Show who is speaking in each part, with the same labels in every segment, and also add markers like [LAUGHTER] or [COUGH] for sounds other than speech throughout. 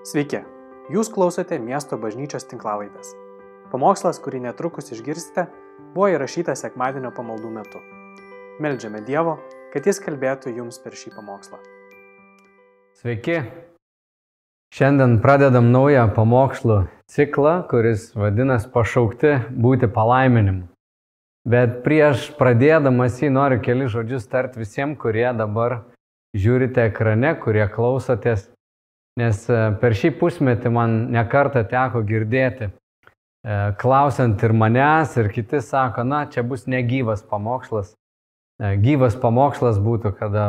Speaker 1: Sveiki, jūs klausote miesto bažnyčios tinklavaitės. Pamokslas, kurį netrukus išgirsite, buvo įrašytas sekmadienio pamaldų metu. Meldžiame Dievo, kad Jis kalbėtų jums per šį pamokslą.
Speaker 2: Sveiki. Šiandien pradedam naują pamokslų ciklą, kuris vadinasi pašaukti būti palaiminimu. Bet prieš pradėdamas jį noriu keli žodžius tart visiems, kurie dabar žiūrite ekrane, kurie klausotės, nes e, per šį pusmetį man nekartą teko girdėti, e, klausant ir manęs, ir kiti sako, na, čia bus negyvas pamokslas. E, gyvas pamokslas būtų, kada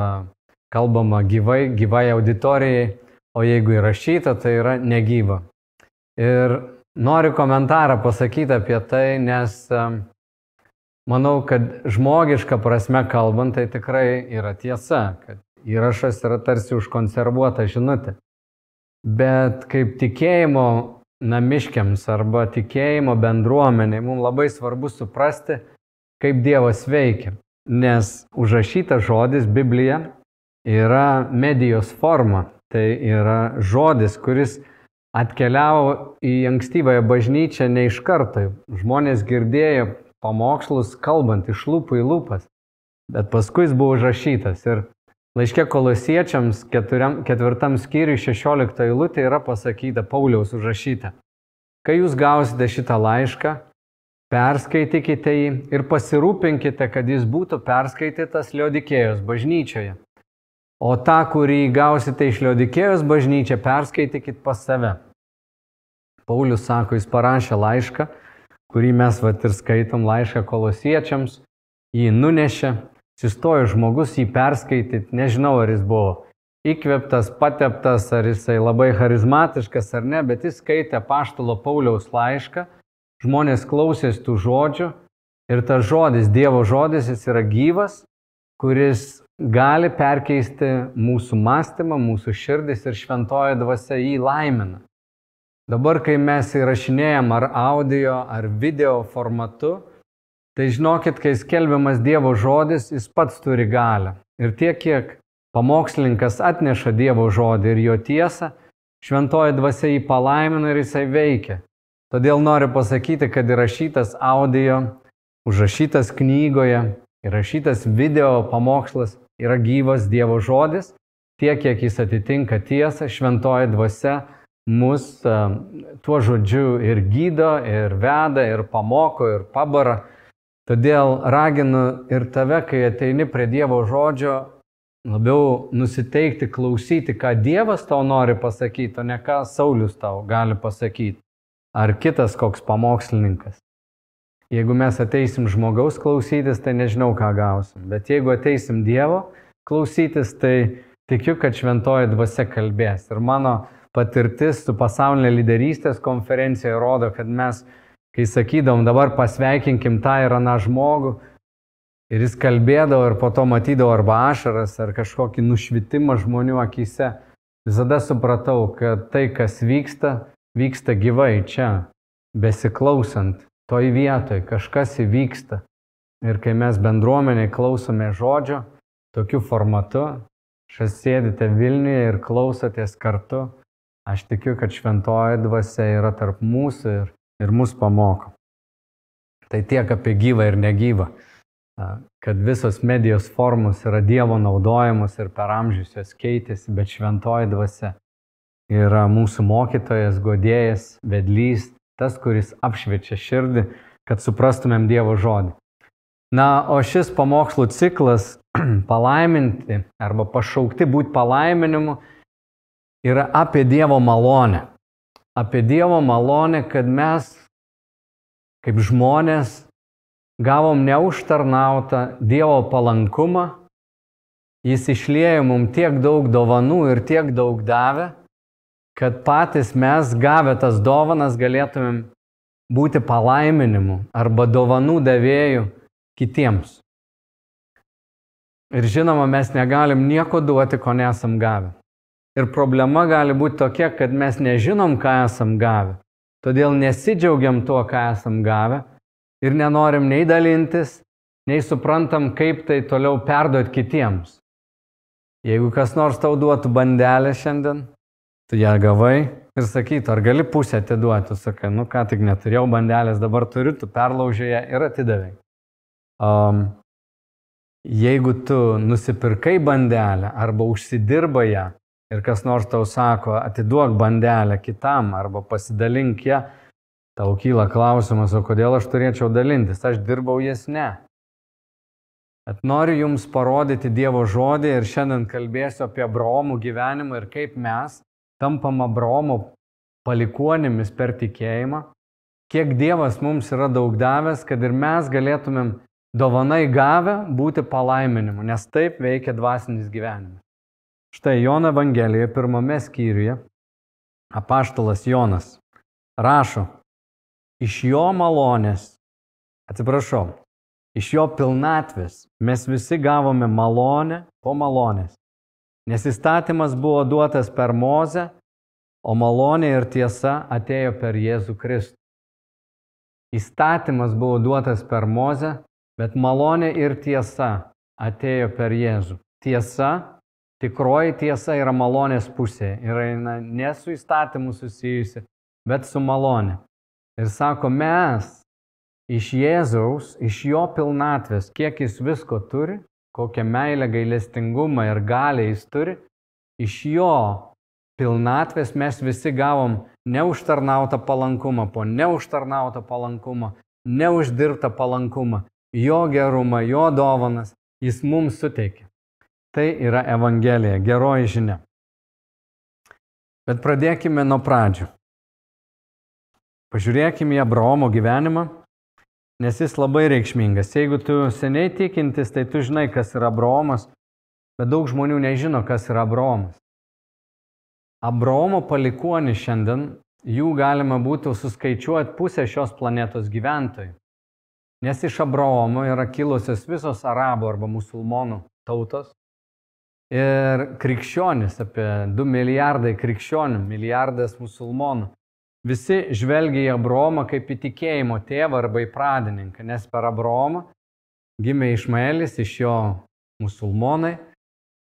Speaker 2: kalbama gyvai, gyvai auditorijai, o jeigu įrašyta, tai yra negyva. Ir noriu komentarą pasakyti apie tai, nes manau, kad žmogiška prasme kalbant, tai tikrai yra tiesa, kad įrašas yra tarsi užkonservuota žinutė. Bet kaip tikėjimo namiškiams arba tikėjimo bendruomeniai mums labai svarbu suprasti, kaip Dievas veikia. Nes užrašytas žodis Biblija yra medijos forma. Tai yra žodis, kuris atkeliavo į ankstyvąją bažnyčią ne iš karto. Žmonės girdėjo pamokslus kalbant iš lūpų į lūpas. Bet paskui jis buvo užrašytas. Ir Laiškė kolosiečiams keturiam, ketvirtam skyriui 16 eilutė yra pasakyta Pauliaus užrašyta. Kai jūs gausite šitą laišką, perskaitykite jį ir pasirūpinkite, kad jis būtų perskaitytas Liodikėjos bažnyčioje. O tą, kurį gausite iš Liodikėjos bažnyčią, perskaitykit pas save. Paulius sako, jis parašė laišką, kurį mes vat ir skaitom laišką kolosiečiams, jį nunešė Atsistojo žmogus jį perskaityti, nežinau ar jis buvo įkveptas, pateptas, ar jisai labai charizmatiškas ar ne, bet jis skaitė Paštalo Pauliaus laišką, žmonės klausės tų žodžių ir tas žodis, Dievo žodis, jis yra gyvas, kuris gali perkeisti mūsų mąstymą, mūsų širdis ir šventoji dvasia jį laimina. Dabar, kai mes įrašinėjom ar audio, ar video formatu, Tai žinokit, kai skelbiamas Dievo žodis, jis pats turi galę. Ir tiek, kiek pamokslininkas atneša Dievo žodį ir jo tiesą, šventoji dvasia jį palaimina ir jisai veikia. Todėl noriu pasakyti, kad įrašytas audio, užrašytas knygoje, įrašytas video pamokslas yra gyvas Dievo žodis, tiek, kiek jis atitinka tiesą, šventoji dvasia mus tuo žodžiu ir gydo, ir veda, ir pamoko, ir pabara Todėl raginu ir tave, kai ateini prie Dievo žodžio, labiau nusiteikti, klausyti, ką Dievas tau nori pasakyti, o ne ką Saulis tau gali pasakyti. Ar kitas koks pamokslininkas. Jeigu mes ateisim žmogaus klausytis, tai nežinau, ką gausim. Bet jeigu ateisim Dievo klausytis, tai tikiu, kad šventoji dvasia kalbės. Ir mano patirtis su pasaulinė lyderystės konferencija rodo, kad mes kai sakydom, dabar pasveikinkim tą ir aną žmogų, ir jis kalbėdavo ir po to matydavo arba ašaras, ar kažkokį nušvitimą žmonių akise, visada supratau, kad tai, kas vyksta, vyksta gyvai čia, besiklausant, toj vietoj kažkas įvyksta. Ir kai mes bendruomeniai klausome žodžio, tokiu formatu, šias sėdite Vilniuje ir klausotės kartu, aš tikiu, kad šventoji dvasia yra tarp mūsų ir ir mus pamoko. Tai tiek apie gyvą ir negyvą, kad visos medijos formos yra Dievo naudojamos ir per amžius jos keitėsi, bet šventoji dvasia yra mūsų mokytojas, godėjas, vedlys, tas, kuris apšviečia širdį, kad suprastumėm Dievo žodį. Na, o šis pamokslų ciklas [CLEARS THROAT] palaiminti arba pašaukti būti palaiminimu yra apie Dievo malonę apie Dievo malonę, kad mes kaip žmonės gavom neužtarnautą Dievo palankumą, Jis išlėjo mums tiek daug dovanų ir tiek daug davė, kad patys mes gavę tas dovanas galėtumėm būti palaiminimu arba dovanų davėjų kitiems. Ir žinoma, mes negalim nieko duoti, ko nesam gavę. Ir problema gali būti tokia, kad mes nežinom, ką esam gavę. Todėl nesidžiaugiam tuo, ką esam gavę ir nenorim nei dalintis, nei suprantam, kaip tai toliau perduoti kitiems. Jeigu kas nors tau duotų bandelę šiandien, tu ją gavai, ir sakytų, ar gali pusę atiduoti, sakai, nu ką tik neturėjau bandelės, dabar turiu, tu perlaužėje ir atidavai. Um, jeigu tu nusipirkai bandelę arba užsidirbai ją ir kas nors tau sako, atiduok bandelę kitam arba pasidalink ją, tau kyla klausimas, o kodėl aš turėčiau dalintis, aš dirbau jas ne. Bet noriu Jums parodyti Dievo žodį ir šiandien kalbėsiu apie Abraomų gyvenimą ir kaip mes tampam Abraomo palikuonimis per tikėjimą, kiek Dievas mums yra daug davęs, kad ir mes galėtumėm dovanai gavę būti palaiminimu, nes taip veikia dvasinis gyvenimas. Štai Jono Evangelijoje pirmame skyriuje apaštalas Jonas rašo, iš jo malonės, atsiprašau, iš jo pilnatvės mes visi gavome malonę po malonės. Nes įstatymas buvo duotas per Mozę, o malonė ir tiesa atėjo per Jėzų Kristų. Įstatymas buvo duotas per Mozę, bet malonė ir tiesa atėjo per Jėzų. Tiesa, tikroji tiesa yra malonės pusė ir eina ne su įstatymu susijusi, bet su malonė. Ir sako, mes iš Jėzaus, iš jo pilnatvės, kiek jis visko turi, kokią meilę, gailestingumą ir galę jis turi, iš jo pilnatvės mes visi gavom neužtarnautą palankumą, po neužtarnautą palankumą, neuždirbtą palankumą, jo gerumą, jo dovanas jis mums suteikė. Tai yra Evangelija, geroji žinia. Bet pradėkime nuo pradžių. Pažiūrėkime į Abraomo gyvenimą nes jis labai reikšmingas. Jeigu tu seniai tikintis, tai tu žinai, kas yra Abraomas, bet daug žmonių nežino, kas yra Abraomas. Abraomo palikuoni šiandien, jų galima būtų suskaičiuoti pusę šios planetos gyventojų. Nes iš Abraomo yra kilusios visos arabų arba musulmonų tautos. Ir krikščionis, apie 2 milijardai krikščionių, milijardas musulmonų. Visi žvelgia į Abromą kaip į tikėjimo tėvą arba į pradininką, nes per Abromą gimė Išmaelis, iš jo musulmonai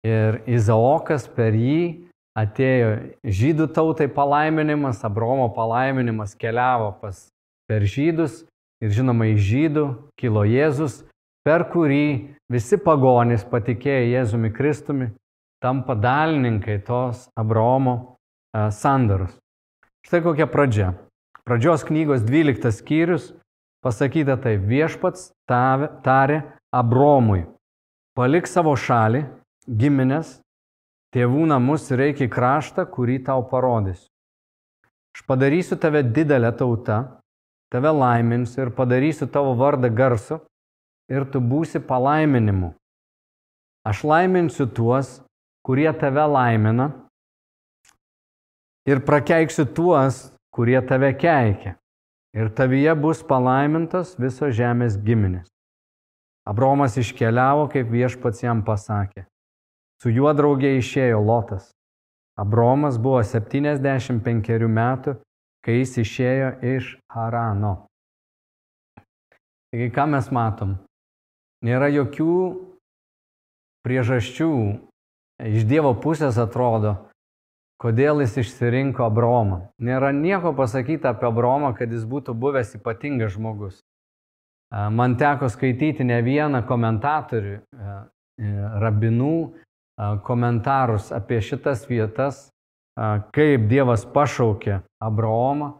Speaker 2: ir Izaokas per jį atėjo žydų tautai palaiminimas, Abromo palaiminimas keliavo pas per žydus ir žinoma iš žydų kilo Jėzus, per kurį visi pagonys patikėję Jėzumi Kristumi tampa dalininkai tos Abromo sandarus. Štai kokia pradžia. Pradžios knygos 12 skyrius pasakyta tai viešpats tarė Abromui, palik savo šalį, giminės, tėvų namus ir reikia kraštą, kurį tau parodysiu. Aš padarysiu tave didelę tautą, tave laiminsiu ir padarysiu tavo vardą garsu ir tu būsi palaiminimu. Aš laiminsiu tuos, kurie tave laimina ir prakeiksiu tuos, kurie tave keikia. Ir tavyje bus palaimintos visos žemės giminės. Abromas iškeliavo, kaip viešpats jam pasakė. Su juo draugė išėjo Lotas. Abromas buvo 75 metų, kai jis išėjo iš Harano. Taigi, ką mes matom? Nėra jokių priežasčių. Iš Dievo pusės atrodo, Kodėl jis išsirinko Abromą? Nėra nieko pasakyta apie Abromą, kad jis būtų buvęs ypatingas žmogus. Man teko skaityti ne vieną komentatorių, rabinų komentarus apie šitas vietas, kaip Dievas pašaukė Abraomą.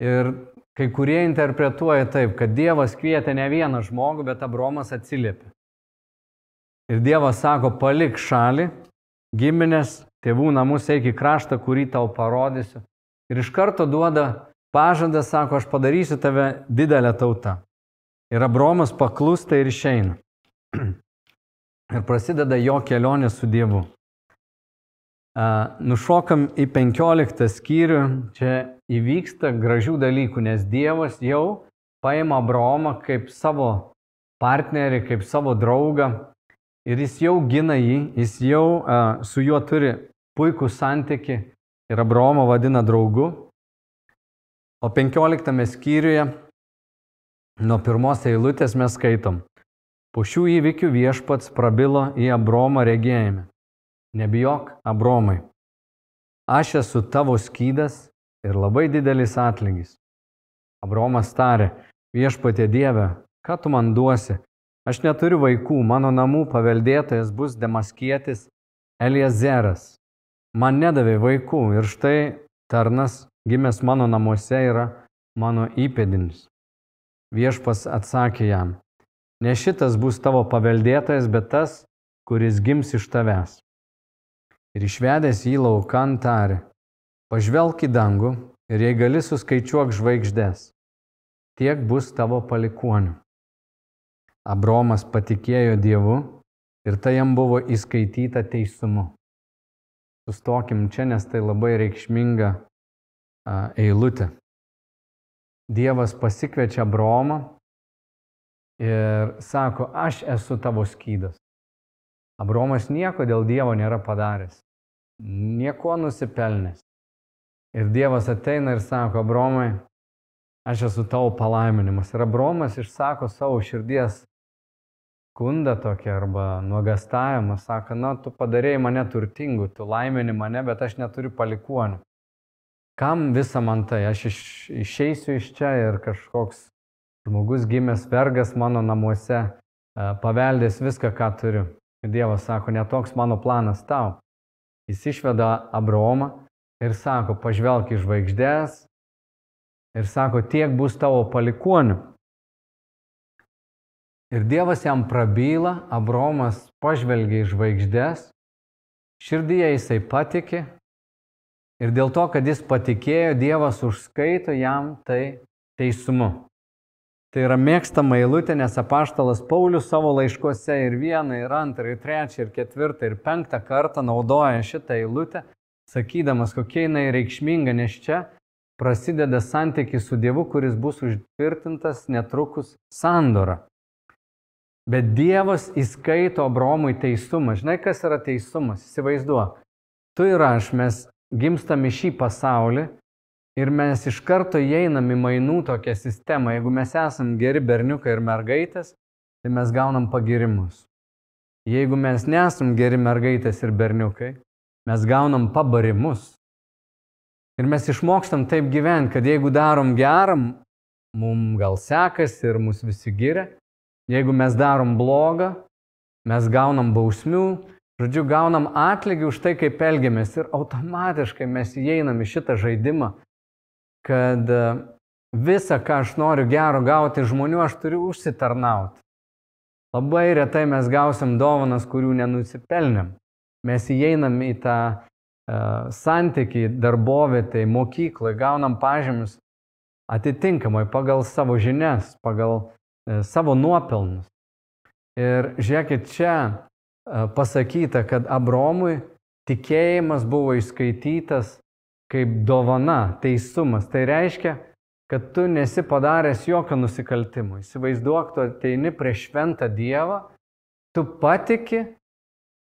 Speaker 2: Ir kai kurie interpretuoja taip, kad Dievas kvietė ne vieną žmogų, bet Abromas atsiliepė. Ir Dievas sako, palik šalį, giminės, tėvų namus eik į kraštą, kurį tau parodysiu. Ir iš karto duoda pažadą, sako, aš padarysiu tave didelę tautą. Ir Abromas paklūsta ir išeina. [CLEARS THROAT] Ir prasideda jo kelionė su Dievu. Nušokam į 15 skyrių, čia įvyksta gražių dalykų, nes Dievas jau paima Abraomą kaip savo partnerį, kaip savo draugą ir jis jau gina jį, jis jau uh, su juo turi puikų santyki ir Abraomą vadina draugu. O 15 skyriuje nuo pirmos eilutės mes skaitom. Po šių įvykių viešpats prabilo į Abromą regėjime. Nebijok, Abromai. aš esu tavo skydas ir labai didelis atlygis. Abromas tarė, viešpatė Dieve, ką tu man duosi? Aš neturiu vaikų, mano namų paveldėtojas bus demaskietis Eliezeras. Man nedavė vaikų ir štai tarnas gimęs mano namuose yra mano įpėdinis. Viešpas atsakė jam, ne šitas bus tavo paveldėtojas, bet tas, kuris gims iš tavęs. Ir išvedęs jį laukan tarė, pažvelk į dangų ir jei gali suskaičiuok žvaigždės, tiek bus tavo palikonių. Abromas patikėjo Dievu ir tai jam buvo įskaityta teisumu. Sustokim čia, nes tai labai reikšminga a, eilutė. Dievas pasikviečia Abromą ir sako, aš esu tavo skydas. Abromas nieko dėl Dievo nėra padaręs, nieko nusipelnęs. Ir Dievas ateina ir sako, Abromai, aš esu tavo palaiminimas. Ir Abromas išsako savo širdies skundą tokį arba nuogastavimą, sako, na, tu padarėjai mane turtingu, tu laimini mane, bet aš neturiu palikonių. Kam visą man tai? Aš iš, išeisiu iš čia ir kažkoks žmogus gimęs vergas mano namuose, paveldės viską, ką turiu. Ir Dievas sako, netoks mano planas tau. Jis išveda Abraomą ir sako, pažvelk į žvaigždės ir sako, tiek bus tavo palikonių. Ir Dievas jam prabyla, Abromas pažvelgia į žvaigždės, širdyje jisai patikė ir dėl to, kad jis patikėjo, Dievas užskaito jam tai teisumu. Tai yra mėgstama eilutė, nes apaštalas Paulius savo laiškose ir vieną, ir antrą, ir trečią, ir ketvirtą, ir penktą kartą naudoja šitą eilutę, sakydamas, kokia jinai reikšminga, nes čia prasideda santykis su Dievu, kuris bus užtvirtintas netrukus sandora. Bet Dievas įskaito Abromui teisumą. Žinai, kas yra teisumas? Įsivaizduok. Tu ir aš, mes gimstam į šį pasaulį ir mes iš karto įeinam į mainų tokią sistemą. Jeigu mes esam geri berniukai ir mergaitės, tai mes gaunam pagirimus. Jeigu mes nesam geri mergaitės ir berniukai, mes gaunam pabarimus. Ir mes išmokstam taip gyventi, kad jeigu darom geram, mums gal sekasi ir mus visi giria. Jeigu mes darom blogą, mes gaunam bausmių, žodžiu, gaunam atlygį už tai, kaip elgiamės ir automatiškai mes įeinam į šitą žaidimą, kad e, visą, ką aš noriu gero gauti žmonių, aš turiu užsitarnauti. Labai retai mes gausim dovanas, kurių nenusipelnėm. Mes įeinam į tą uh, santyki darbovietai, mokyklai, gaunam pažymius atitinkamai pagal savo žinias, pagal E, savo nuopelnus. Ir žiūrėkit, čia e, pasakyta, kad Abromui tikėjimas buvo įskaitytas kaip dovana, teisumas. Tai reiškia, kad tu nesi padaręs jokio nusikaltimo. Įsivaizduok, tu ateini prie šventą Dievą, tu patiki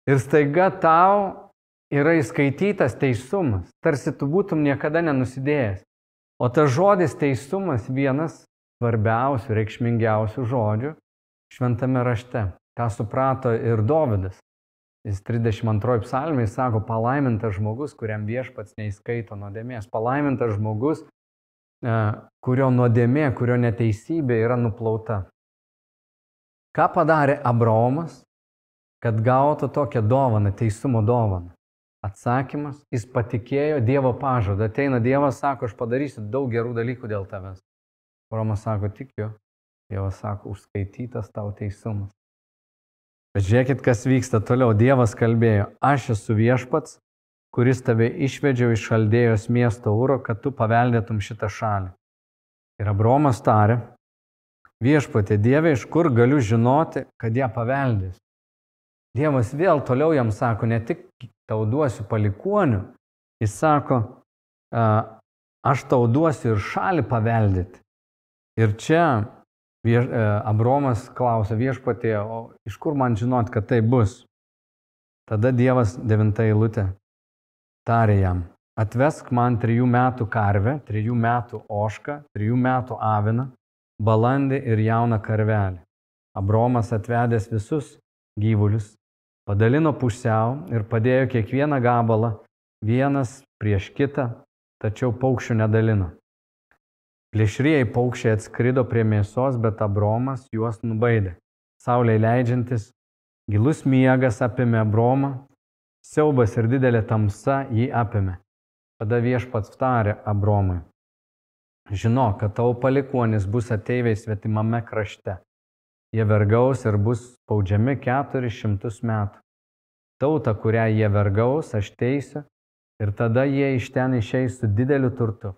Speaker 2: ir staiga tau yra įskaitytas teisumas, tarsi tu būtum niekada nenusidėjęs. O tas žodis teisumas vienas svarbiausių, reikšmingiausių žodžių šventame rašte. Ką suprato ir Dovydas. Jis 32 psalmiai sako, palaimintas žmogus, kuriam viešpats neįskaito nuodėmės. Palaimintas žmogus, e, kurio nuodėmė, kurio neteisybė yra nuplauta. Ką padarė Abraomas, kad gautų tokią dovaną, teisumo dovaną? Atsakymas, jis patikėjo Dievo pažadą. Ateina Dievas, sako, aš padarysiu daug gerų dalykų dėl tavęs. Romas sako, tikiu. Dievas sako, užskaitytas tau teisumas. Bet žiūrėkit, kas vyksta toliau. Dievas kalbėjo, aš esu viešpats, kuris tave išvedžiau iš šaldėjos miesto ūro, kad tu paveldėtum šitą šalį. Ir Abromas tarė, viešpatė Dieve, iš kur galiu žinoti, kad ją paveldės. Dievas vėl toliau jam sako, ne tik tau duosiu palikonių, jis sako, aš tau duosiu ir šalį paveldėti. Ir čia vieš, e, Abromas klausia viešpatė, o iš kur man žinot, kad tai bus? Tada Dievas devinta eilutė tarė jam, atvesk man trijų metų karvę, trijų metų ošką, trijų metų aviną, balandį ir jauną karvelį. Abromas atvedęs visus gyvulius, padalino pusiau ir padėjo kiekvieną gabalą, vienas prieš kitą, tačiau paukščių nedalino. Plėšrieji paukščiai atskrido prie mėsos, bet Abromas juos nubaidė. Saulė leidžiantis, gilus miegas apėmė Abromą, siaubas ir didelė tamsa jį apėmė. Tada viešpats tarė Abromui, žino, kad tavo palikuonis bus ateiviai svetimame krašte. Jie vergaus ir bus spaudžiami 400 metų. Tauta, kurią jie vergaus, aš teisiu ir tada jie iš ten išeis su dideliu turtu.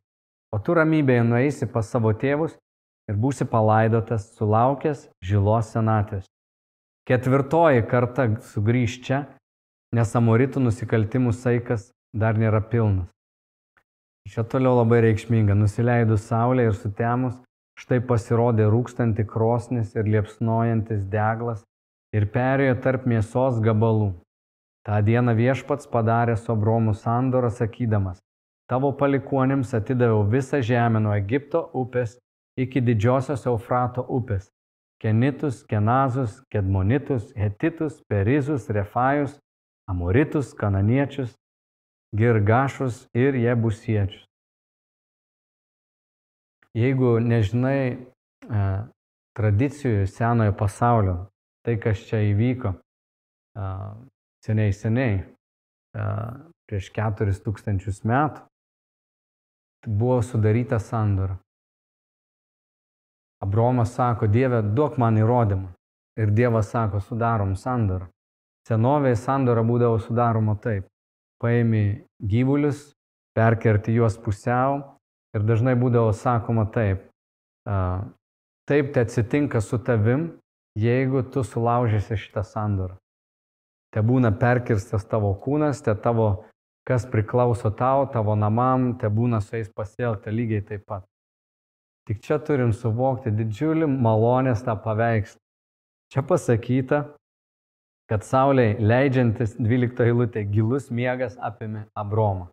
Speaker 2: O tu ramybėje nueisi pas savo tėvus ir būsi palaidotas, sulaukęs žilos senatvės. Ketvirtoji karta sugrįž čia, nes amoritų nusikaltimų saikas dar nėra pilnas. Čia toliau labai reikšminga. Nusileidus saulė ir sutemus, štai pasirodė rūkstanti krosnis ir liepsnojantis deglas ir perėjo tarp mėsos gabalų. Ta diena viešpats padarė su Abromu sandorą sakydamas, tavo palikuonėms atidaviau visą žemę nuo Egipto upės iki didžiosios Eufrato upės. Kenitus, Kenazus, Kedmonitus, Hetitus, Perizus, Refajus, Amoritus, Kananiečius, Girgašus ir Jebusiečius. Jeigu nežinai e, tradicijų senojo pasaulio, tai kas čia įvyko e, seniai seniai, e, prieš keturis tūkstančius metų, buvo sudaryta sandora. Abromas sako, Dieve, duok man įrodymą. Ir Dievas sako, sudarom sandorą. Senovėje sandora būdavo sudaroma taip paimi gyvulius, perkerti juos pusiau ir dažnai būdavo sakoma taip, taip tai atsitinka su tavim, jeigu tu sulaužysi šitą sandorą. Te būna perkirstas tavo kūnas, te tavo, kas priklauso tau, tavo namam, te būna su jais pasielgta lygiai taip pat. Tik čia turim suvokti didžiulį malonės tą paveikslą. Čia pasakyta, kad Saulė leidžiantis 12 eilutė gilus miegas apėmė Abromą.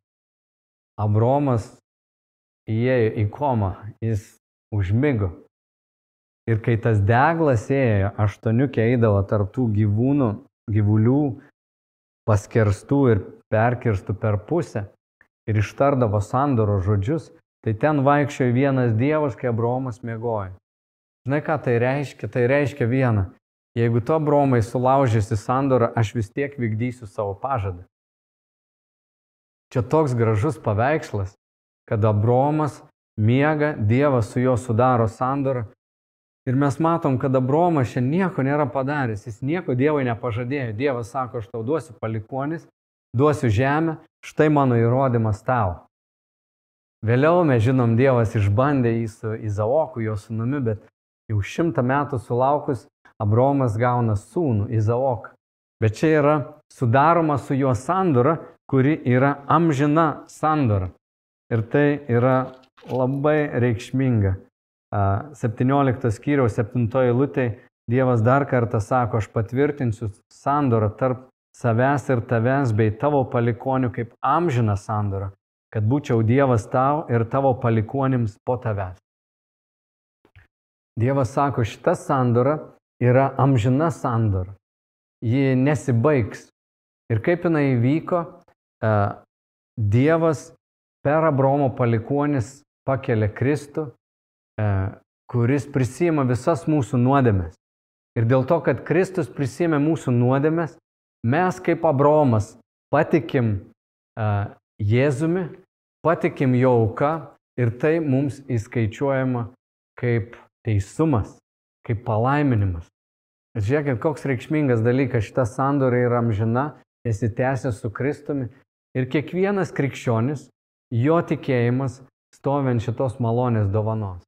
Speaker 2: Abromas įėjo į komą, jis užmigo. Ir kai tas deglas ėjo, aštuoniukė eidavo tarptų gyvūnų, gyvulių, paskerstų ir perkirstų per pusę ir ištardavo sandoro žodžius, tai ten vaikščiojo vienas dievas, kai Abromas mėgojo. Žinai, ką tai reiškia? Tai reiškia vieną. Jeigu tu, Abromai, sulaužysi sandorą, aš vis tiek vykdysiu savo pažadą. Čia toks gražus paveikslas, kad Abromas miega, Dievas su juo sudaro sandorą. Ir mes matom, kad Abromas čia nieko nėra padaręs, jis nieko Dievui nepažadėjo. Dievas sako, aš tau duosiu palikonis, duosiu žemę, štai mano įrodymas tau. Vėliau mes žinom, Dievas išbandė jį su Izaoku, jo sunumi, bet jau šimtą metų sulaukus Abromas gauna sūnų Izaoką. Bet čia yra sudaroma su juo sandora, kuri yra amžina sandora. Ir tai yra labai reikšminga. 17 skyriaus 7 eilutė Dievas dar kartą sako, aš patvirtinsiu sandorą tarp savęs ir tavęs bei tavo palikonių kaip amžiną sandorą, kad būčiau Dievas tau ir tavo palikonims po tavęs. Dievas sako, šita sandora yra amžina sandora. Ji nesibaigs. Ir kaip jinai įvyko, e, Dievas per Abromo palikonis pakelia Kristų, e, kuris prisima visas mūsų nuodėmes. Ir dėl to, kad Kristus prisėmė mūsų nuodėmes, mes kaip Abromas patikim uh, Jėzumi, patikim jo auką ir tai mums įskaičiuojama kaip teisumas, kaip palaiminimas. Žiūrėkit, koks reikšmingas dalykas, šita sandorė yra amžina, esi tęsęs su Kristumi ir kiekvienas krikščionis, jo tikėjimas stovi ant šitos malonės dovanos.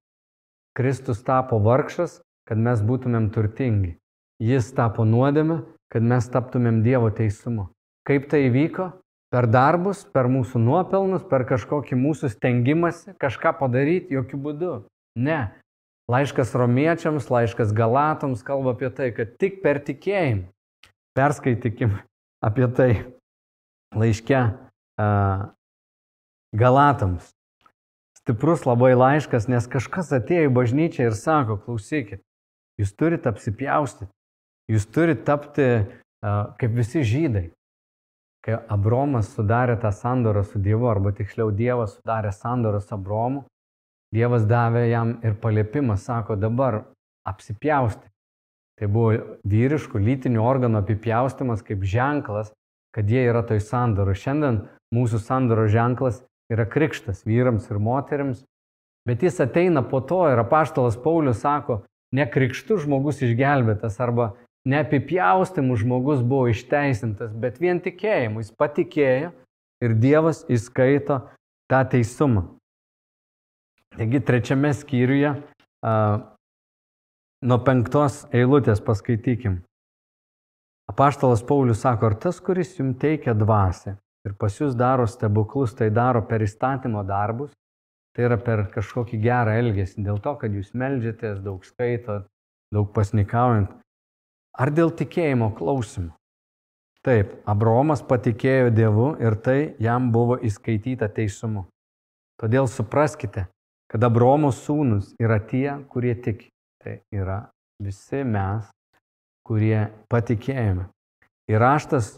Speaker 2: Kristus tapo vargšas, kad mes būtumėm turtingi. Jis tapo nuodėme, kad mes taptumėm Dievo teisumu. Kaip tai įvyko? Per darbus, per mūsų nuopelnus, per kažkokį mūsų stengimąsi kažką padaryti, jokių būdų. Ne, Laiškas romiečiams, laiškas galatams kalba apie tai, kad tik per tikėjimą. Perskaitykim apie tai laiške uh, galatams. Stiprus labai laiškas, nes kažkas atėjo į bažnyčią ir sako, klausykit, jūs turite apsipjaustyti, jūs turite tapti kaip visi žydai, kai Abromas sudarė tą sandorą su Dievu, arba tiksliau Dievas sudarė sandorą su Abromu, Dievas davė jam ir paliepimą, sako, dabar apsipjausti. Tai buvo vyriškų lytinių organų apipjaustimas kaip ženklas, kad jie yra toj sandoro. Šiandien mūsų sandoro ženklas yra krikštas vyrams ir moteriams, bet jis ateina po to ir apaštalas Paulius sako, ne krikštų žmogus išgelbėtas arba neapipjaustimų žmogus buvo išteisintas, bet vien tikėjimu jis patikėjo ir Dievas įskaito tą teisumą. Taigi trečiame skyriuje a, nuo penktos eilutės paskaitykim. Apaštalas Paulius sako, ar tas, kuris jums teikia dvasę ir pas jūs daro stebuklus, tai daro per įstatymo darbus, tai yra per kažkokį gerą elgesį, dėl to, kad jūs melžiatės, daug skaitot, daug pasnikaujant, ar dėl tikėjimo klausimų. Taip, Abromas patikėjo Dievu ir tai jam buvo įskaityta teisumu. Todėl supraskite, kad Abromo sūnus yra tie, kurie tiki. Tai yra visi mes, kurie patikėjome. Ir raštas,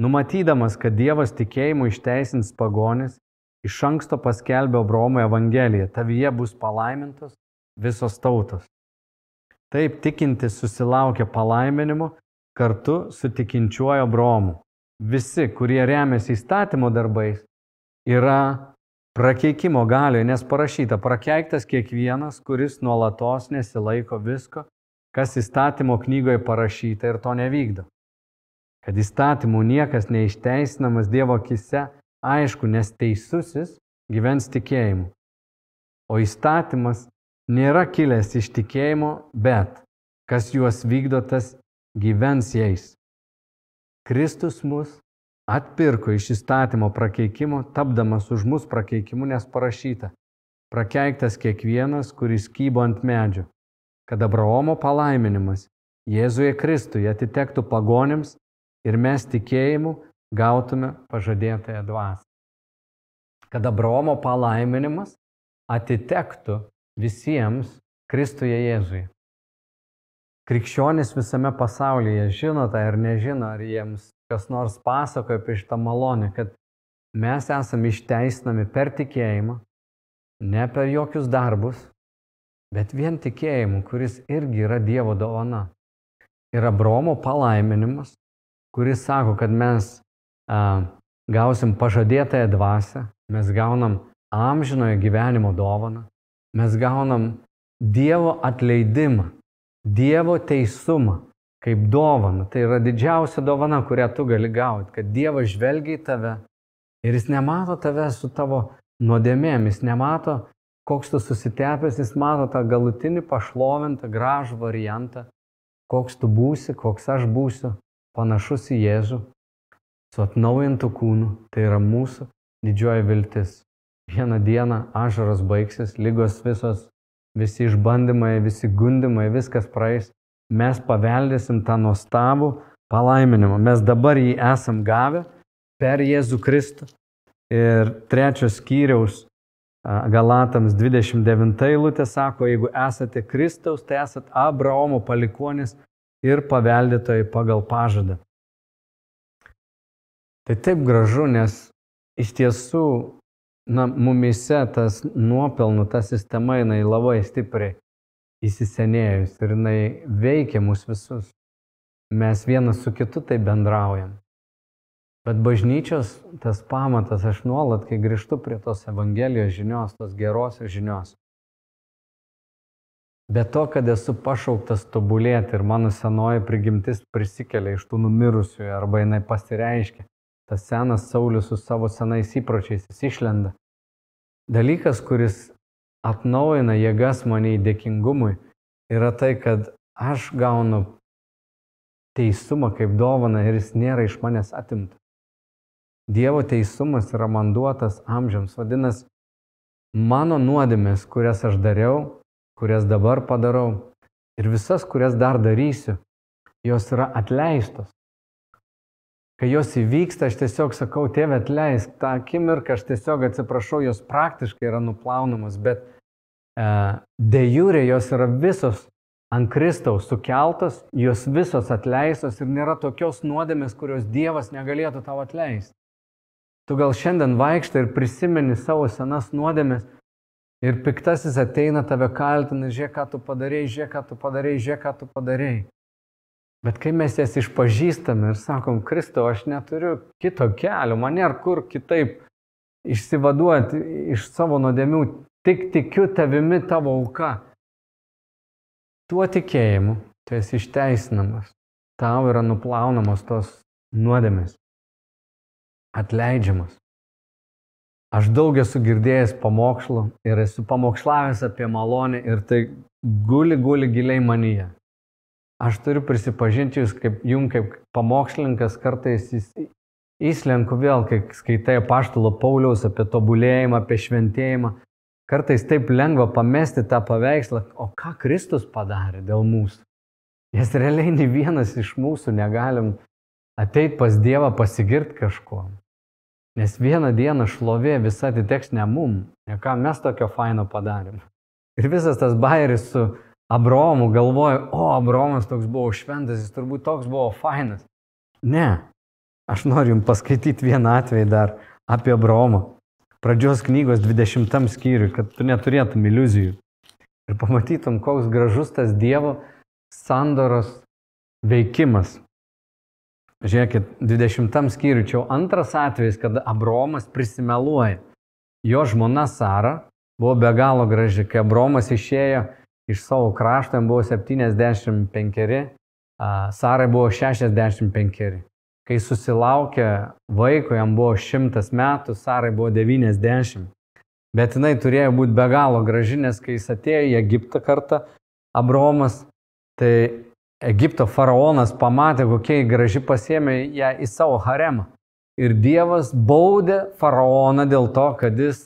Speaker 2: numatydamas, kad Dievas tikėjimu išteisins pagonis, iš anksto paskelbė Abromo Evangeliją, tavyje bus palaimintos visos tautos. Taip tikintis susilaukia palaiminimo kartu su tikinčiuoju Abromu. Visi, kurie remiasi įstatymo darbais, yra prakeikimo galioje, nes parašyta, prakeiktas kiekvienas, kuris nuolatos nesilaiko visko, kas įstatymo knygoje parašyta ir to nevykdo. Kad įstatymų niekas neišteisinamas Dievo akise, aišku, nes teisusis gyvens tikėjimu. O įstatymas nėra kilęs iš tikėjimo, bet kas juos vykdo, tas gyvens jais. Kristus mus atpirko iš įstatymo prakeikimo, tapdamas už mus prakeikimu, nes parašyta, prakeiktas kiekvienas, kuris kybo ant medžio, kad Abraomo palaiminimas Jėzuje Kristuje atitektų pagonėms ir mes tikėjimu gautume pažadėtąją dvasę. Kad Abraomo palaiminimas atitektų visiems Kristuje Jėzuje. Krikščionis visame pasaulyje žino tai ar nežino, ar jiems kas nors pasakoja apie šitą malonę, kad mes esame išteisinami per tikėjimą, ne per jokius darbus, bet vien tikėjimu, kuris irgi yra Dievo dovana. Yra Bromo palaiminimas, kuris sako, kad mes a, gausim pažadėtąją dvasę, mes gaunam amžinojo gyvenimo dovaną, mes gaunam Dievo atleidimą, Dievo teisumą, kaip dovana. Tai yra didžiausia dovana, kurią tu gali gauti, kad Dievas žvelgia į tave ir jis nemato tave su tavo nuodėmėm, jis nemato, koks tu susitepęs, jis mato tą galutinį pašlovintą, gražų variantą, koks tu būsi, koks aš būsiu, panašus į Jėzų, su atnaujintų kūnu. Tai yra mūsų didžioji viltis. Vieną dieną ašaros baigsis, lygos visos, visi išbandymai, visi gundimai, viskas praeis mes paveldėsim tą nuostabų palaiminimą. Mes dabar jį esam gavę per Jėzų Kristų. Ir trečios skyriaus Galatams 29 eilutė sako, jeigu esate Kristaus, tai esate Abraomo palikonis ir paveldėtojai pagal pažadą. Tai taip gražu, nes iš tiesų na, mumise tas nuopelnų, ta sistema jinai labai stipriai įsisenėjus ir jinai veikia mus visus. Mes vienas su kitu tai bendraujam. Bet bažnyčios tas pamatas, aš nuolat, kai grįžtu prie tos Evangelijos žinios, tos gerosios žinios. Be to, kad esu pašauktas tobulėti ir mano senoji prigimtis prisikelia iš tų numirusiųjų arba jinai pasireiškia, tas senas Saulis su savo senais įpročiais jis išlenda. Dalykas, kuris atnaujina jėgas mane į dėkingumui, yra tai, kad aš gaunu teisumą kaip dovana ir jis nėra iš manęs atimta. Dievo teisumas yra man duotas amžiams. Vadinasi, mano nuodėmės, kurias aš dariau, kurias dabar padarau ir visas, kurias dar darysiu, jos yra atleistos. Kai jos įvyksta, aš tiesiog sakau, tėvė atleisk, tą akimirką aš tiesiog atsiprašau, jos praktiškai yra nuplaunamos, bet e, de jūrė jos yra visos ant Kristaus sukeltos, jos visos atleistos ir nėra tokios nuodėmės, kurios Dievas negalėtų tau atleisti. Tu gal šiandien vaikštai ir prisimeni savo senas nuodėmės ir piktasis ateina tave kaltina, žiūrėk, ką tu padarėjai, žiūrėk, ką tu padarėjai, žiūrėk, ką tu padarėjai. Bet kai mes jas išpažįstame ir sakom, Kristau, aš neturiu kito kelio, man nėra kur kitaip išsivaduoti iš savo nuodėmių, tik tikiu tavimi tavo auka. Tuo tikėjimu tu esi išteisinamas. Tau yra nuplaunamos tos nuodėmės. Atleidžiamas. Aš daug esu girdėjęs pamokslų ir esu pamokšlavęs apie malonę ir tai guli, guli giliai manyje. Aš turiu prisipažinti jūs, kaip jum kaip pamokslininkas, kartais įslenku vėl, kai skaitai paštalo Pauliaus apie tobulėjimą, apie šventėjimą. Kartais taip lengva pamesti tą paveikslą, o ką Kristus padarė dėl mūsų. Nes realiai nei vienas iš mūsų negalim ateiti pas Dievą pasigirti kažkuo. Nes vieną dieną šlovė visa atiteks ne mum, ne ką mes tokio faino padarėm. Ir visas tas bairis su Abraomu galvoju, o Abraomas toks buvo šventas, jis turbūt toks buvo fainas. Ne, aš noriu jums paskaityti vieną atvejį dar apie Abraomą pradžios knygos 20 skyriui, kad tu neturėtum iliuzijų. Ir pamatytum, koks gražus tas Dievo sandoros veikimas. Žiūrėkit, 20 skyriui čia antras atvejis, kada Abromas prisimeluoja. Jo žmona Sara buvo be galo graži. Kai Abromas išėjo iš savo krašto, jam buvo 75, Sarai buvo 65. Kai susilaukė vaiko, jam buvo šimtas metų, Sarai buvo 90. Bet jinai turėjo būti be galo graži, nes kai jis atėjo į Egiptą kartą, Abromas, tai Egipto faraonas pamatė, kokia graži pasėmė ją į savo haremą. Ir Dievas baudė faraoną dėl to, kad jis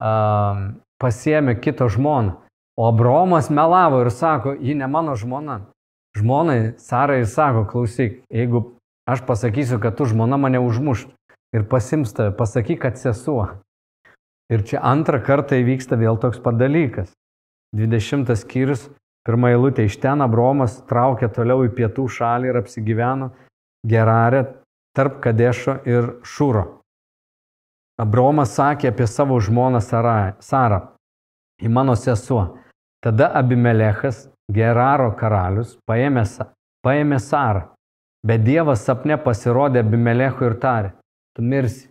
Speaker 2: uh, pasėmė kito žmoną. O Abromas melavo ir sako, ji ne mano žmona. Žmonai Sarai sako, klausyk, jeigu Aš pasakysiu, kad tu žmona mane užmušt ir pasims tave, pasakyk, kad sesuo. Ir čia antrą kartą įvyksta vėl toks padalykas. 20 skyrius, pirmą eilutę iš ten Abromas traukė toliau į pietų šalį ir apsigyveno Gerarė tarp Kadešo ir Šūro. Abromas sakė apie savo žmoną Sarą, į mano sesuo. Tada Abimelechas, Geraro karalius, paėmė, paėmė Sarą Bet Dievas sapne pasirodė Abimelechui ir tarė, tu mirsi.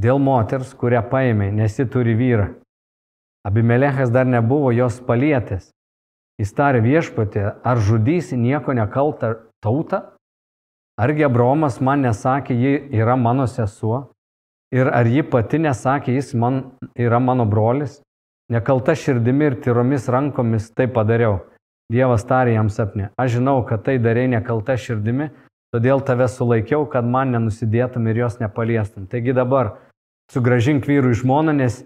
Speaker 2: Dėl moters, kurią paėmė, nes ji turi vyrą. Abimelechas dar nebuvo jos palietęs. Jis tarė viešpatė, ar žudysi nieko nekaltą tautą? Argi Abromas man nesakė, ji yra mano sesuo? Ir ar ji pati nesakė, jis man yra mano brolis? Nekalta širdimi ir tyromis rankomis tai padariau. Dievas tarė jam sapne, aš žinau, kad tai darė nekalta širdimi, todėl tave sulaikiau, kad man nenusidėtum ir jos nepaliestum. Taigi dabar sugražink vyrui žmoną, nes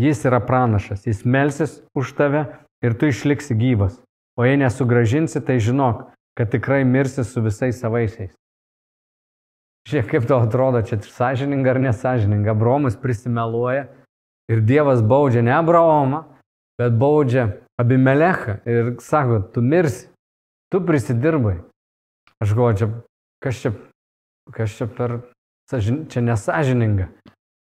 Speaker 2: jis yra pranašas, jis melsis už tave ir tu išliksi gyvas. O jei nesugražinsi, tai žinok, kad tikrai mirsi su visais savaisiais. Žiūrėk, kaip to atrodo, čia sąžininga ar nesažininga. Abromas prisimeluoja ir Dievas baudžia ne Abraomą, bet baudžia Abimelechą ir sako, tu mirsi, tu prisidirbai. Aš galvoju, čia, kas čia, kas čia per, čia nesažininga.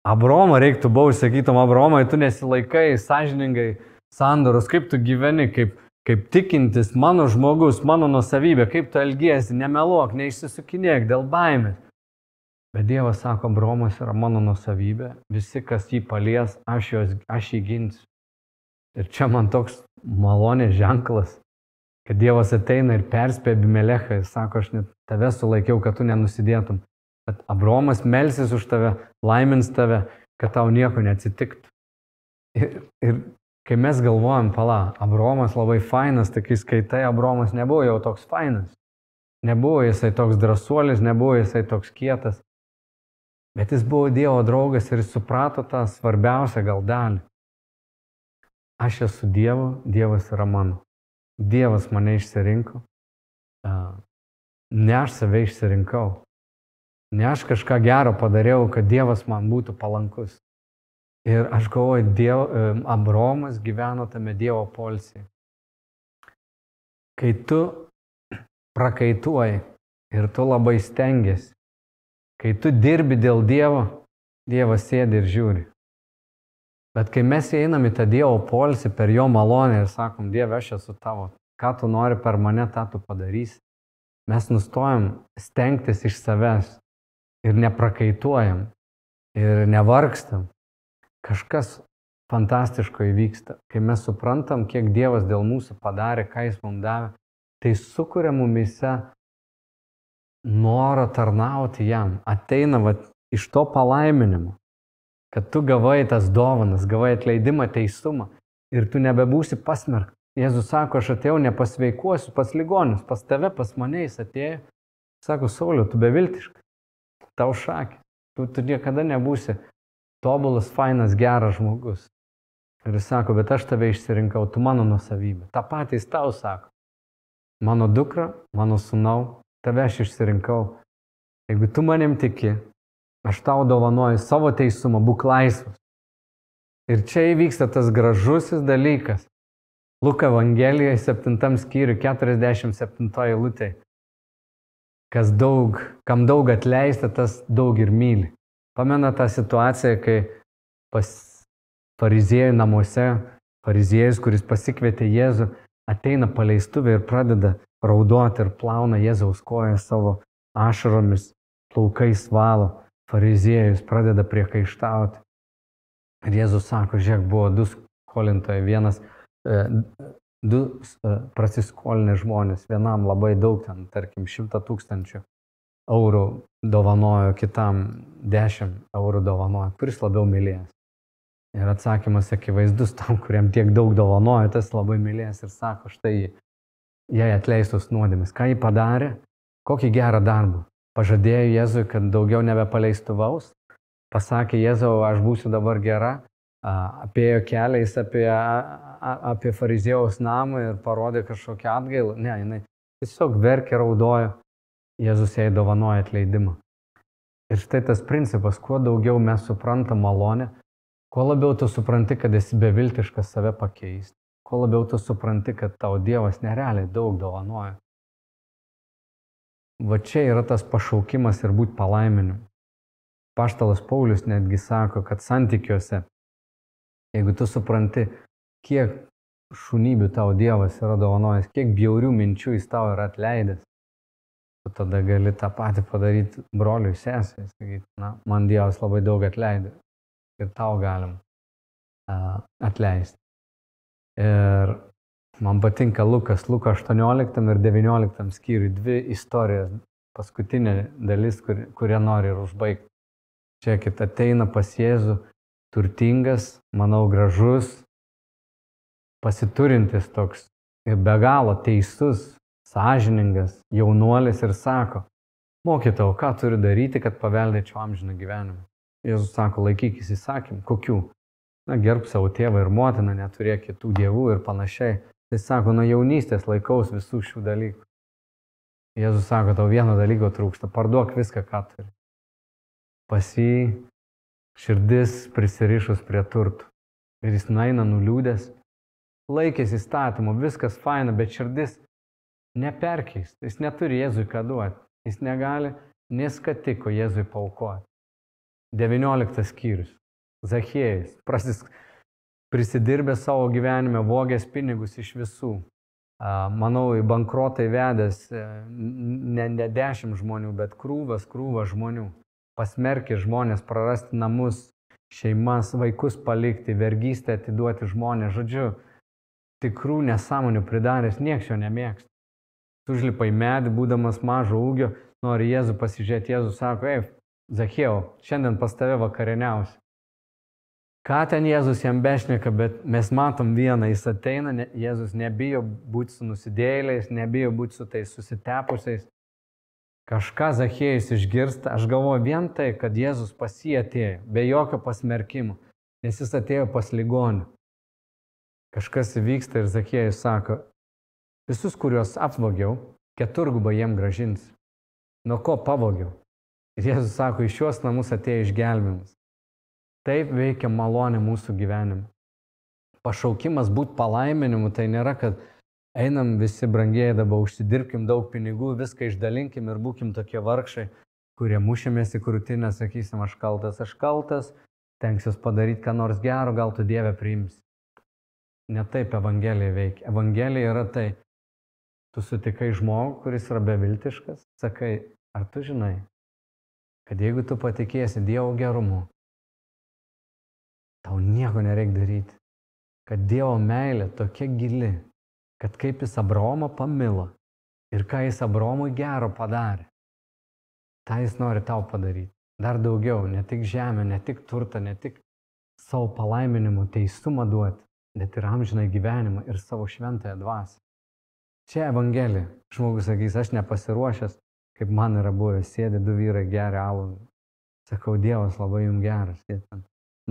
Speaker 2: Abromą reiktų bausti, sakytum, Abromai, tu nesilaikai sąžiningai sandoros, kaip tu gyveni, kaip, kaip tikintis mano žmogus, mano nusavybė, kaip tu elgiesi, nemeluok, neišsisukinėk dėl baimės. Bet Dievas sako, Abromas yra mano nusavybė, visi, kas jį palies, aš, jos, aš jį ginsiu. Ir čia man toks malonės ženklas, kad Dievas ateina ir perspėja Abimelechą ir sako, aš net tave sulaikiau, kad tu nenusidėtum. Bet Abromas melsis už tave, laimins tave, kad tau nieko neatsitiktų. Ir, ir kai mes galvojam, pala, Abromas labai fainas, tai kai skaitai, Abromas nebuvo jau toks fainas. Nebuvo jisai toks drąsuolis, nebuvo jisai toks kietas. Bet jis buvo Dievo draugas ir suprato tą svarbiausią gal dalį. Aš esu Dievo, Dievas yra mano. Dievas mane išsirinko. Ne aš save išsirinkau. Ne aš kažką gero padariau, kad Dievas man būtų palankus. Ir aš galvoju, Diev, Abromas gyveno tame Dievo polsiai. kai tu [CLEARS THROAT] prakaituoji ir tu labai stengiasi, kai tu dirbi dėl Dievo, Dievas sėdi ir žiūri. Bet kai mes einam į tą Dievo polsį per jo malonę ir sakom, Dieve, aš esu tavo, ką tu nori per mane, tą tu padarysi, mes nustojam stengtis iš savęs ir neprakaituojam ir nevargstam. Kažkas fantastiško įvyksta, kai mes suprantam, kiek Dievas dėl mūsų padarė, ką Jis mums davė, tai sukuria mumise norą tarnauti jam. Ateina va, iš to palaiminimo, kad tu gavai tas dovanas, gavai atleidimą, teisumą ir tu nebebūsi pasmerktas. Jėzus sako, aš atėjau nepasveikuosiu pas ligonius, pas tave, pas mane jis atėjo. Sako, Sauliu, tu beviltiškas, tau šakė, tu, tu niekada nebūsi tobulas, fainas, geras žmogus. Ir jis sako, bet aš tave išsirinkau, tu mano nusavybė. Ta patys tau sako. Mano dukra, mano sunau, tave aš išsirinkau. Jeigu tu manim tiki, aš tau dovanoju savo teisumą, būk laisvas. Ir čia įvyksta tas gražusis dalykas. Luka Evangelijoje 7 skyriui 47 eilutė. Kas daug, kam daug atleista, tas daug ir myli. Pamena tą situaciją, kai pas fariziejų namuose, fariziejus, kuris pasikvietė Jėzų, ateina paleistuvė ir pradeda raudoti ir plauna Jėzaus koją savo ašaromis, plaukais valo, fariziejus pradeda priekaištauti. Ir Jėzus sako, žiūrėk, buvo du skolintojai, vienas, e, du e, prasiskolinę žmonės, vienam labai daug, ten, tarkim, šimtą tūkstančių eurų dovanojo, kitam dešimt eurų dovanojo, kuris labiau mylės. Ir atsakymas akivaizdus tam, kuriam tiek daug dovanojo, tas labai mylės ir sako, štai jai atleistos nuodėmės, ką ji padarė, kokį gerą darbą. Pažadėjo Jėzui, kad daugiau nebepaleistuvaus, pasakė Jėzau, aš būsiu dabar gera, apėjo keliais apie, apie farizėjaus namą ir parodė kažkokią atgailą. Ne, jinai tiesiog verkė, raudojo, Jėzus jai dovanoja atleidimą. Ir štai tas principas, kuo daugiau mes suprantam malonę, kuo labiau tu supranti, kad esi beviltiškas save pakeisti, kuo labiau tu supranti, kad tau Dievas nerealiai daug dovanoja. Va čia yra tas pašaukimas ir būti palaiminimu. Paštalas Paulius netgi sako, kad santykiuose, jeigu tu supranti, kiek šunybių tau Dievas yra dovanojęs, kiek bjaurių minčių jis tau yra atleidęs, tu tada gali tą patį padaryti broliui sesai, sakyti, na, man Dievas labai daug atleidė ir tau galim uh, atleisti. Ir man patinka Lukas, Luko 18 ir 19 skyriui dvi istorijos, paskutinė dalis, kur, kurią nori ir užbaigti. Čia kit ateina pas Jėzų turtingas, manau, gražus, pasiturintis toks ir be galo teisus, sąžiningas jaunuolis ir sako, mokytau, ką turiu daryti, kad paveldėčiau amžiną gyvenimą. Jėzus sako, laikykis įsakymų, kokių? Na, gerb savo tėvą ir motiną, neturėk kitų dievų ir panašiai. Tai sako, nuo jaunystės laikaus visų šių dalykų. Jėzus sako, tau vieno dalyko trūksta, parduok viską, ką turi. Pas jį širdis prisirišus prie turtų. Ir jis naina nuliūdęs, laikėsi įstatymo, viskas faina, bet širdis neperkeis. Jis neturi Jėzui ką duoti. Jis negali neskatiko Jėzui paukoti. 19 skyrius. Zachėjus, prasis, prisidirbęs savo gyvenime, vogęs pinigus iš visų. Manau, į bankrotą įvedęs e, ne, ne dešimt žmonių, bet krūvas, krūvas žmonių. Pasmerkė žmonės prarasti namus, šeimas, vaikus palikti, vergystę atiduoti žmonės. Žodžiu, tikrų nesąmonių pridaręs, nieks jo nemėgsta. Užlipa į medį, būdamas mažo ūgio, nori Jėzų pasižiūrėti, Jėzus sako, ei, Zachėjau, šiandien pas tave vakarieniausi. Ką ten Jėzus jam bešneka, bet mes matom vieną, jis ateina, ne, Jėzus nebijo būti su nusidėliais, nebijo būti su tais susitepusiais. Kažką Zachėjus išgirsta, aš galvoju vien tai, kad Jėzus pas jį atėjo, be jokio pasmerkimo, nes jis atėjo pas ligonį. Kažkas įvyksta ir Zachėjus sako, visus, kuriuos apvogiau, keturgubą jiem gražins. Nuo ko pavogiau? Ir Jėzus sako, iš šios namus atėjo išgelbimas. Taip veikia malonė mūsų gyvenime. Pašaukimas būti palaiminimu tai nėra, kad einam visi brangiai dabar, užsidirbkim daug pinigų, viską išdalinkim ir būkim tokie vargšai, kurie mušėmės į krūtinę, sakysim, aš kaltas, aš kaltas, tenksiuos padaryti ką nors gero, gal tu Dievę priimsi. Ne taip Evangelija veikia. Evangelija yra tai, tu sutikai žmogų, kuris yra beviltiškas, sakai, ar tu žinai, kad jeigu tu patikėsi Dievo gerumu, tau nieko nereikia daryti. Kad Dievo meilė tokia gili, kad kaip jis Abromą pamilo ir ką jis Abromui gero padarė, tą jis nori tau padaryti. Dar daugiau, ne tik žemę, ne tik turtą, ne tik savo palaiminimu teistumą duoti, bet ir amžinai gyvenimą ir savo šventąją dvasę. Čia Evangelija. Žmogus sakys, aš nepasiruošęs, kaip man yra buvę, sėdi du vyrai geria alų. Sakau, Dievas labai jums geras.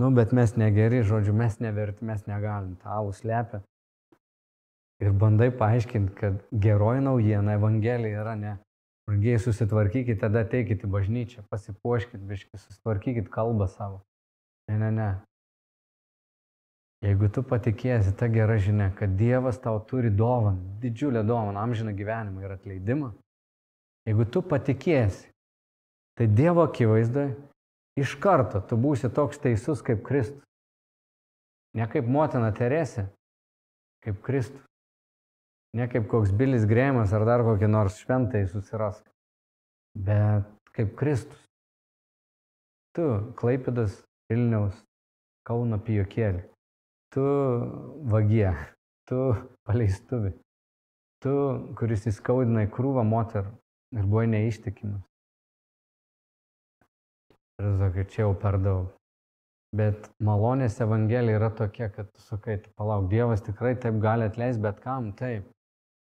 Speaker 2: Nu, bet mes negeri, žodžiu, mes neverti, mes negalim. Ta alų slepia. Ir bandai paaiškinti, kad geroji naujiena, Evangelija yra ne. Brangiai susitvarkykite, tada ateikite į bažnyčią, pasipuoškite, biškai, susitvarkykite kalbą savo. Ne, ne, ne. Jeigu tu patikėsi tą gerą žinę, kad Dievas tau turi dovaną, didžiulę dovaną, amžiną gyvenimą ir atleidimą, jeigu tu patikėsi, tai Dievo akivaizdoje iš karto tu būsi toks teisus kaip Kristus. Ne kaip motina Teresė, kaip Kristus. Ne kaip koks Bilis Grėjimas ar dar kokį nors šventai susirask, bet kaip Kristus. Tu, Klaipidas, Vilniaus, Kauno pijokėlį tu vagie, tu paleistuvi, tu, kuris įskaudinai krūvą moterų ir buvai neištikimas. Ir sakai, čia jau per daug. Bet malonės evangelija yra tokia, kad tu sakai, palauk, Dievas tikrai taip gali atleisti, bet kam taip.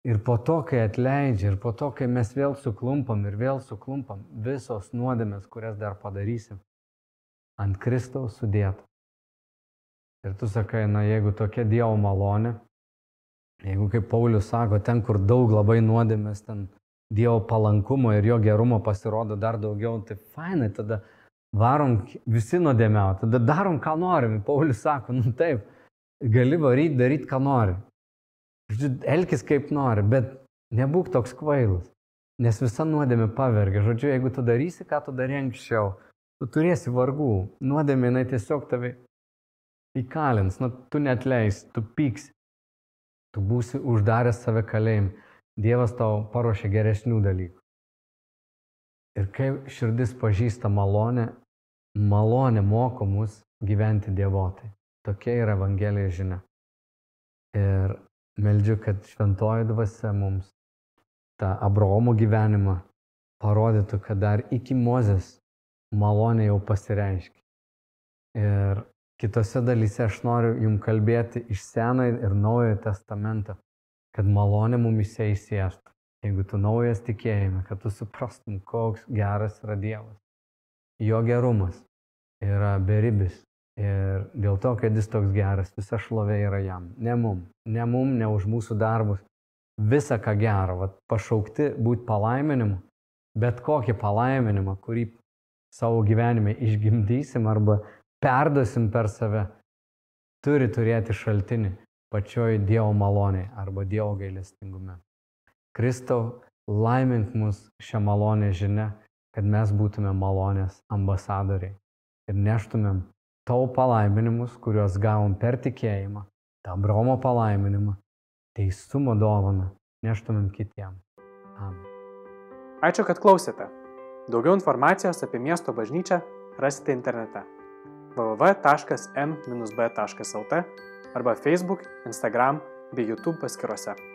Speaker 2: Ir po to, kai atleidžia, ir po to, kai mes vėl suklumpam ir vėl suklumpam, visos nuodėmės, kurias dar padarysim, ant Kristaus sudėta. Ir tu sakai, na jeigu tokia Dievo malonė, jeigu kaip Paulius sako, ten, kur daug labai nuodėmės, ten Dievo palankumo ir jo gerumo pasirodo dar daugiau, tai fainai, tada varom visi nuodėmiau, tada darom, ką norim. Paulius sako, nu taip, gali varyti, daryti, ką nori. Elkis kaip nori, bet nebūk toks kvailas, nes visa nuodėmė pavergia. Žodžiu, jeigu tu darysi, ką tu darai anksčiau, tu turėsi vargų. Nuodėmė, jinai tiesiog tave įkalins, nu, tu net leis, tu pyks, tu būsi uždaręs save kalėjim. Dievas tau paruošia geresnių dalykų. Ir kai širdis pažįsta malonę, malonė moko mus gyventi dievotai. Tokia yra Evangelija žinia. Ir meldžiu, kad šventoji dvasia mums tą Abraomo gyvenimą parodytų, kad dar iki Mozės malonė jau pasireiškia. Ir Kitose dalyse aš noriu jums kalbėti iš Senojo ir Naujojo testamento, kad malonė mumise įsėstų. Jeigu tu naujas tikėjime, kad tu suprastum, koks geras yra Dievas. Jo gerumas yra beribis. Ir dėl to, kad jis toks geras, visa šlovė yra jam. Ne mum, ne mum, ne už mūsų darbus. Visa ką gero, vat, pašaukti būti palaiminimu, bet kokį palaiminimą, kurį savo gyvenime išgimdysim arba perdosim per save, turi turėti šaltinį pačioj Dievo maloniai arba Dievo gailestingume. Kristau, laimink mus šią malonę žinę, kad mes būtume malonės ambasadoriai ir neštumėm tavo palaiminimus, kuriuos gavom per tikėjimą, tą Bromo palaiminimą, teisumo dovaną, neštumėm kitiem. Amen.
Speaker 1: Ačiū, kad klausėte. Daugiau informacijos apie miesto bažnyčią rasite internete www.m-b.lt arba Facebook, Instagram bei YouTube paskiruose.